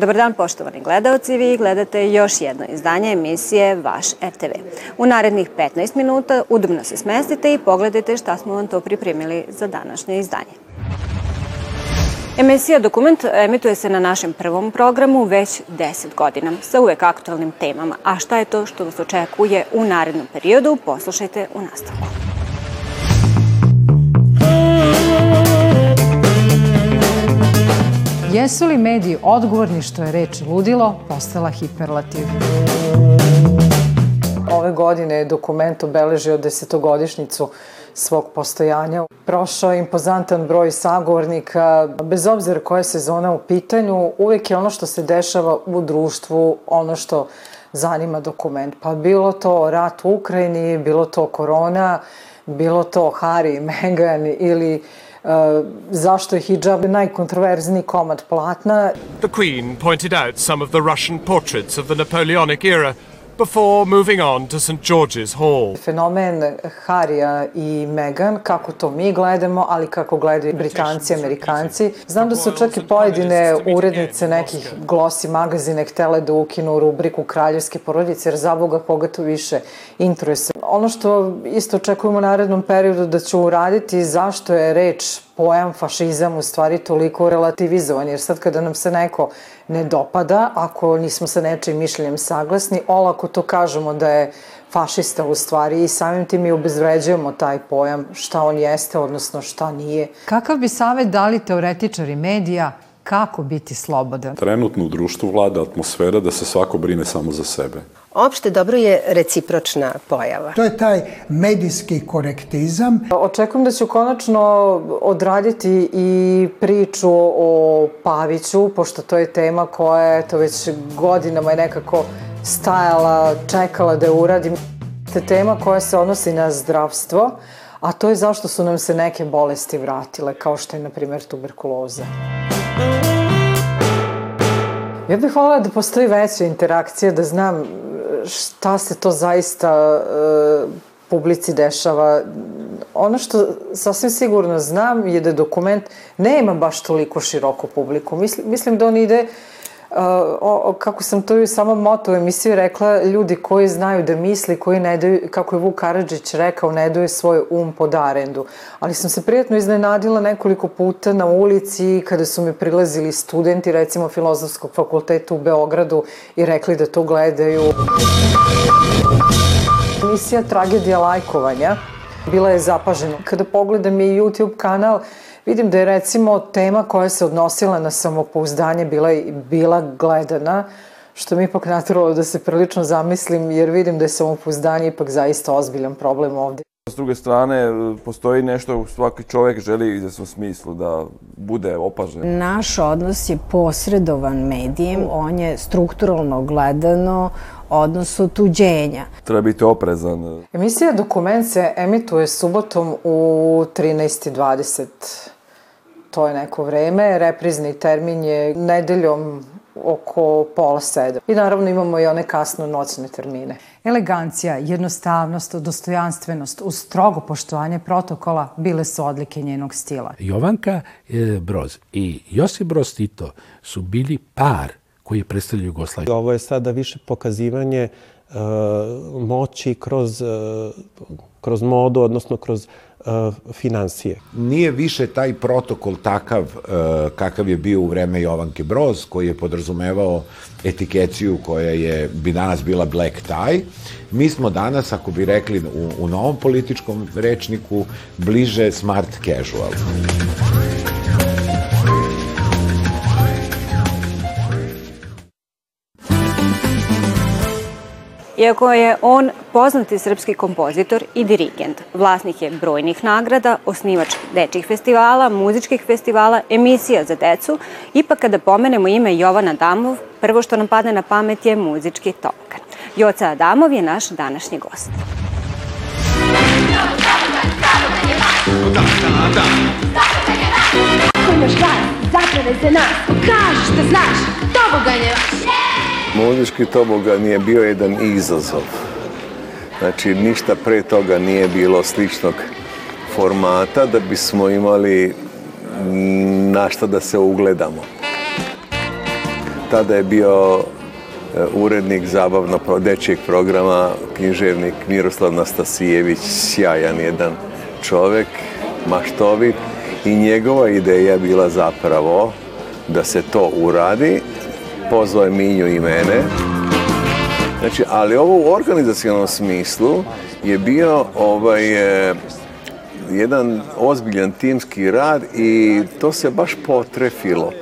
Dobar dan poštovani gledalci, vi gledate još jedno izdanje emisije Vaš RTV. U narednih 15 minuta udobno se smestite i pogledajte šta smo vam to pripremili za današnje izdanje. Emisija Dokument emituje se na našem prvom programu već 10 godina sa uvek aktualnim temama. A šta je to što vas očekuje u narednom periodu, poslušajte u nastavku. Jesu li mediji odgovorni što je reč ludilo postala hiperlativ? Ove godine je dokument obeležio desetogodišnicu svog postojanja. Prošao je impozantan broj sagovornika. Bez obzira koja je sezona u pitanju, uvek je ono što se dešava u društvu, ono što zanima dokument. Pa bilo to rat u Ukrajini, bilo to korona, bilo to Harry i Meghan ili uh, Eh, zašto je hijab najkontroverzniji komad platna. The Queen pointed out some of the Russian portraits of the Napoleonic era before moving on to St. George's Hall. Fenomen Harija i Meghan, kako to mi gledamo, ali kako gledaju Britanci, i Amerikanci. Znam da su čak i pojedine urednice nekih glosi magazine htele da ukinu rubriku kraljevske porodice, jer za Boga koga to više interese. Ono što isto očekujemo u narednom periodu da će uraditi zašto je reč pojam fašizam u stvari toliko relativizovan, jer sad kada nam se neko ne dopada, ako nismo sa nečim mišljenjem saglasni, olako to kažemo da je fašista u stvari i samim tim i obezvređujemo taj pojam šta on jeste, odnosno šta nije. Kakav bi savet dali teoretičari medija Kako biti slobodan? Trenutno u društvu vlada atmosfera da se svako brine samo za sebe. Opšte dobro je recipročna pojava. To je taj medijski korektizam. Očekujem da ću konačno odraditi i priču o Paviću, pošto to je tema koja je to već godinama je nekako stajala, čekala da je uradim. To je tema koja se odnosi na zdravstvo, a to je zašto su nam se neke bolesti vratile, kao što je, na primjer, tuberkuloza. Muzika Ja bih voljela da postoji veća interakcija, da znam e, šta se to zaista e, publici dešava. Ono što sasvim sigurno znam je da dokument nema baš toliko široku publiku. Mislim, mislim da on ide... E, o, kako sam to i u samom motu emisiju rekla, ljudi koji znaju da misli, koji ne daju, kako je Vuk Karadžić rekao, ne daju svoj um pod arendu. Ali sam se prijatno iznenadila nekoliko puta na ulici kada su mi prilazili studenti, recimo Filozofskog fakulteta u Beogradu i rekli da to gledaju. Emisija Tragedija lajkovanja bila je zapažena. Kada pogledam je YouTube kanal, Vidim da je recimo tema koja se odnosila na samopouzdanje bila, bila gledana, što mi ipak natrvalo da se prilično zamislim, jer vidim da je samopouzdanje ipak zaista ozbiljan problem ovde. S druge strane, postoji nešto, svaki čovek želi i u izvesnom smislu da bude opažen. Naš odnos je posredovan medijem, on je strukturalno gledano odnos otuđenja. Treba biti oprezan. Emisija Dokument se emituje subotom u 13.20 to je neko vreme. Reprizni termin je nedeljom oko pola sedam. I naravno imamo i one kasno noćne termine. Elegancija, jednostavnost, dostojanstvenost uz strogo poštovanje protokola bile su odlike njenog stila. Jovanka e, Broz i Josip Broz Tito su bili par koji je Jugoslaviju. Ovo je sada više pokazivanje uh, moći kroz, uh, kroz modu, odnosno kroz Eh, financije. Nije više taj protokol takav eh, kakav je bio u vreme Jovanke Broz, koji je podrazumevao etikeciju koja je bi danas bila black tie. Mi smo danas, ako bi rekli u, u novom političkom rečniku, bliže smart casual. Iako je on poznati srpski kompozitor i dirigent, vlasnik je brojnih nagrada, osnivač dečih festivala, muzičkih festivala, emisija za decu, ipak kada pomenemo ime Jovana Damov, prvo što nam padne na pamet je muzički topkan. Joca Adamov je naš današnji gost. Da, da, da. Ko imaš glas, nas, pokaži što znaš, to Boga je vaš. Muzički tobogan je bio jedan izazov. Znači, ništa pre toga nije bilo sličnog formata da bismo imali mm, na šta da se ugledamo. Tada je bio e, urednik zabavno dečijeg programa, književnik Miroslav Nastasijević, sjajan jedan čovek, maštovit i njegova ideja je bila zapravo da se to uradi pozvao je Minju i mene. Znači, ali ovo u organizacijalnom smislu je bio ovaj, e, jedan ozbiljan timski rad i to se baš potrefilo.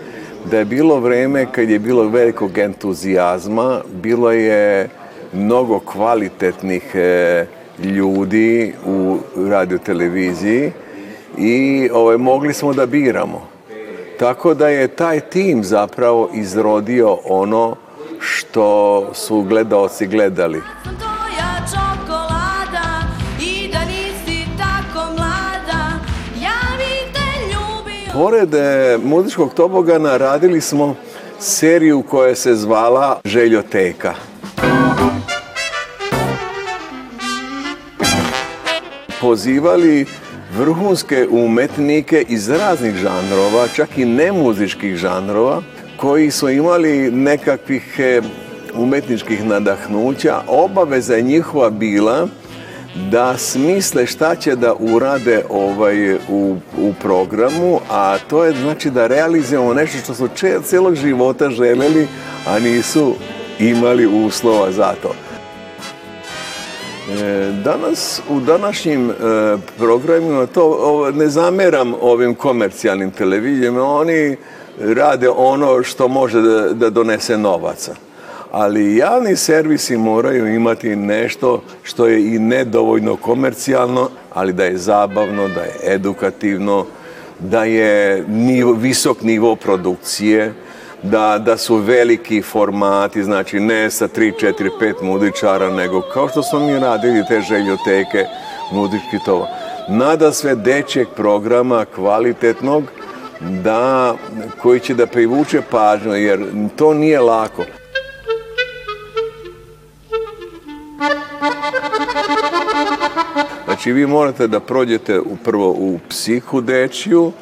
Da je bilo vreme kad je bilo velikog entuzijazma, bilo je mnogo kvalitetnih e, ljudi u radioteleviziji i ovaj, mogli smo da biramo. Tako da je taj tim zapravo izrodio ono što su gledaoci gledali. Da Pored e, muzičkog tobogana radili smo seriju koja se zvala Željoteka. Pozivali vrhunske umetnike iz raznih žanrova, čak i nemuzičkih žanrova, koji su imali nekakvih e, umetničkih nadahnuća, obaveza njihova bila da smisle šta će da urade ovaj u, u programu, a to je znači da realizujemo nešto što su celog života želeli, a nisu imali uslova za to. E, danas, u današnjim e, programima, to o, ne zameram ovim komercijalnim televizijama, oni rade ono što može da, da donese novaca. Ali javni servisi moraju imati nešto što je i nedovoljno komercijalno, ali da je zabavno, da je edukativno, da je nivo, visok nivo produkcije, da, da su veliki formati, znači ne sa 3, 4, 5 mudičara, nego kao što smo mi radili te željoteke mudički tova. Nada sve dečjeg programa kvalitetnog da, koji će da privuče pažnju, jer to nije lako. Znači vi morate da prođete prvo u psihu dečju,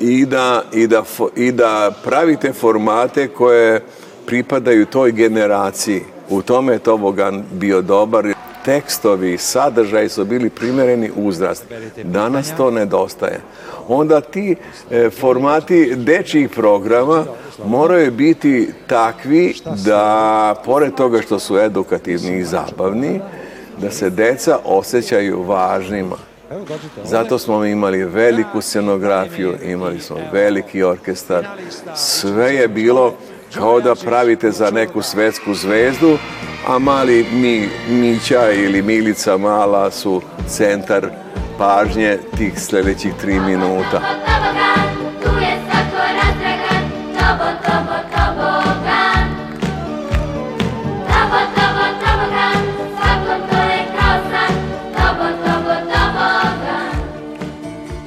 i da, i, da, i da pravite formate koje pripadaju toj generaciji. U tome je to bio dobar. Tekstovi, sadržaj su bili primereni uzrast. Danas to nedostaje. Onda ti e, formati dečjih programa moraju biti takvi da, pored toga što su edukativni i zabavni, da se deca osjećaju važnima. Evo, dođite. Zato smo imali veliku scenografiju, imali smo veliki orkestar. Sve je bilo kao da pravite za neku svetsku zvezdu, a mali Mi, Mića ili Milica Mala su centar pažnje tih sledećih tri minuta.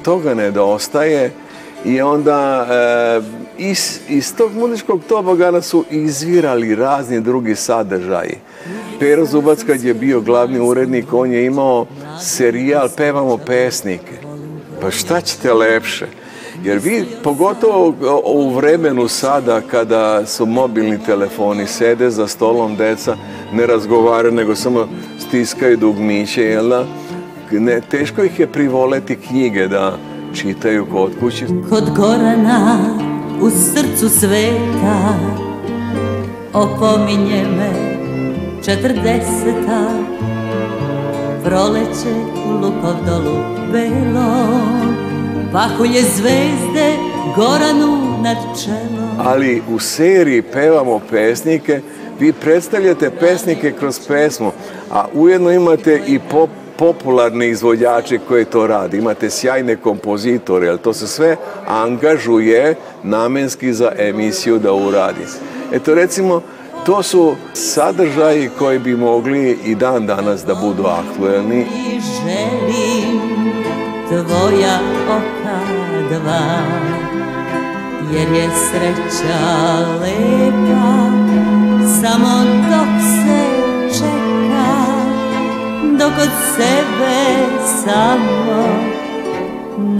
toga nedostaje i onda e, iz, iz tog muzičkog tobogana su izvirali razni drugi sadržaji. Pero Zubac kad je bio glavni urednik, on je imao serijal Pevamo pesnike. Pa šta ćete lepše? Jer vi, pogotovo u vremenu sada kada su mobilni telefoni, sede za stolom deca, ne razgovaraju, nego samo stiskaju dugmiće, jel da? ne, teško ih je privoleti knjige da čitaju kod kuće. Kod Gorana u srcu sveta opominje me četrdeseta proleće u Lukovdolu belo pahulje zvezde Goranu nad čelo. Ali u seriji pevamo pesnike vi predstavljate pesnike kroz pesmu, a ujedno imate i pop popularni izvođači koji to radi. Imate sjajne kompozitore, ali to se sve angažuje namenski za emisiju da uradi. Eto recimo, to su sadržaji koji bi mogli i dan danas da budu aktuelni. Želim tvoja oka dva, jer je sreća lepa, samo dok kod sebe samo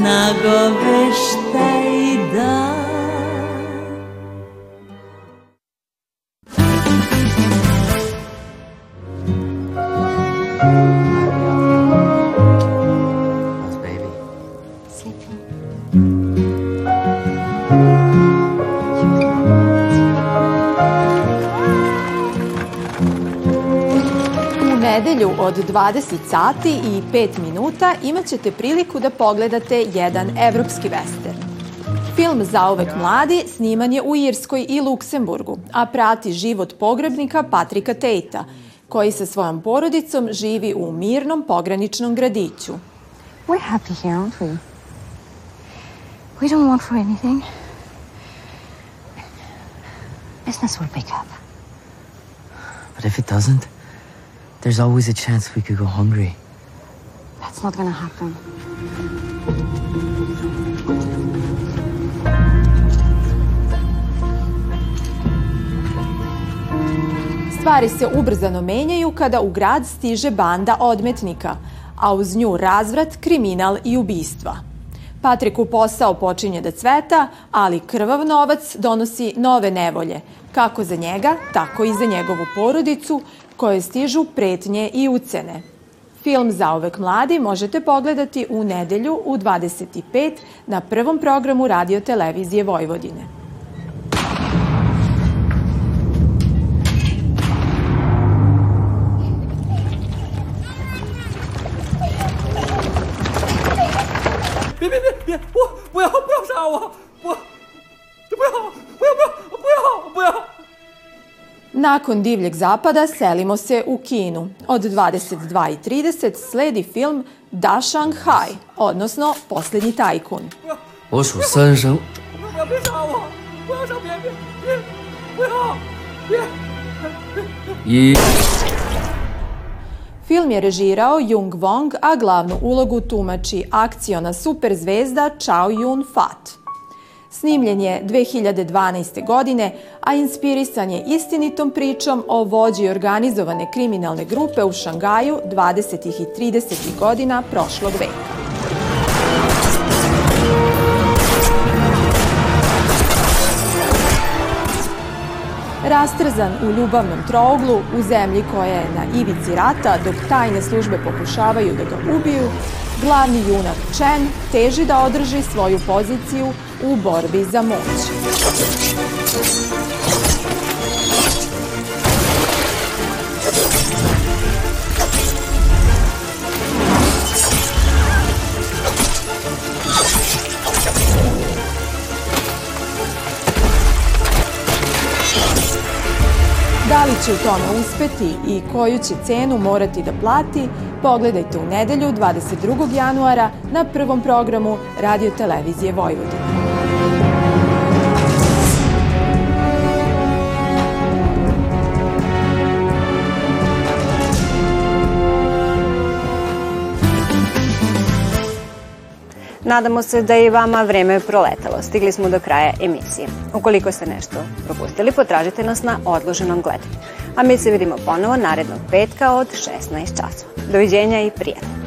nagoveš nedelju od 20 sati i 5 minuta imat ćete priliku da pogledate jedan evropski western. Film Zaovek mladi sniman je u Irskoj i Luksemburgu, a prati život pogrebnika Patrika Tejta, koji sa svojom porodicom živi u mirnom pograničnom gradiću. We're happy here, aren't we? We don't want for anything. Business will pick up. But if it doesn't? There's always a chance we could go hungry. That's not gonna happen. Stvari se ubrzano menjaju kada u grad stiže banda odmetnika, a uz nju razvrat, kriminal i ubistva. Patriku posao počinje da cveta, ali krvav novac donosi nove nevolje, kako za njega, tako i za njegovu porodicu, koje stižu pretnje i ucene. Film Zaovek mladi možete pogledati u nedelju u 25 na prvom programu radio televizije Vojvodine. 别！我不要！不要杀我！不，不要！不要！不要！不要！不要！Nakon divljeg zapada selimo se u Kinu. Od 22.30 sledi film Da Shanghai, odnosno Poslednji tajkun. I... Film je režirao Jung Wong, a glavnu ulogu tumači akciona superzvezda Chao Yun Fat. Snimljen je 2012. godine, a inspirisan je istinitom pričom o vođi organizovane kriminalne grupe u Šangaju 20. i 30. godina prošlog veka. Rastrzan u ljubavnom trouglu u zemlji koja je na ivici rata dok tajne službe pokušavaju da ga ubiju, glavni junak Chen teži da održi svoju poziciju u borbi za moć. Da li će u tome uspeti i koju će cenu morati da plati, pogledajte u nedelju 22. januara na prvom programu Radio Televizije Vojvodine. Nadamo se da je vama vreme proletalo. Stigli smo do kraja emisije. Ukoliko ste nešto propustili, potražite nas na odloženom gledanju. A mi se vidimo ponovo narednog petka od 16 časova. Doviđenja i prijatno.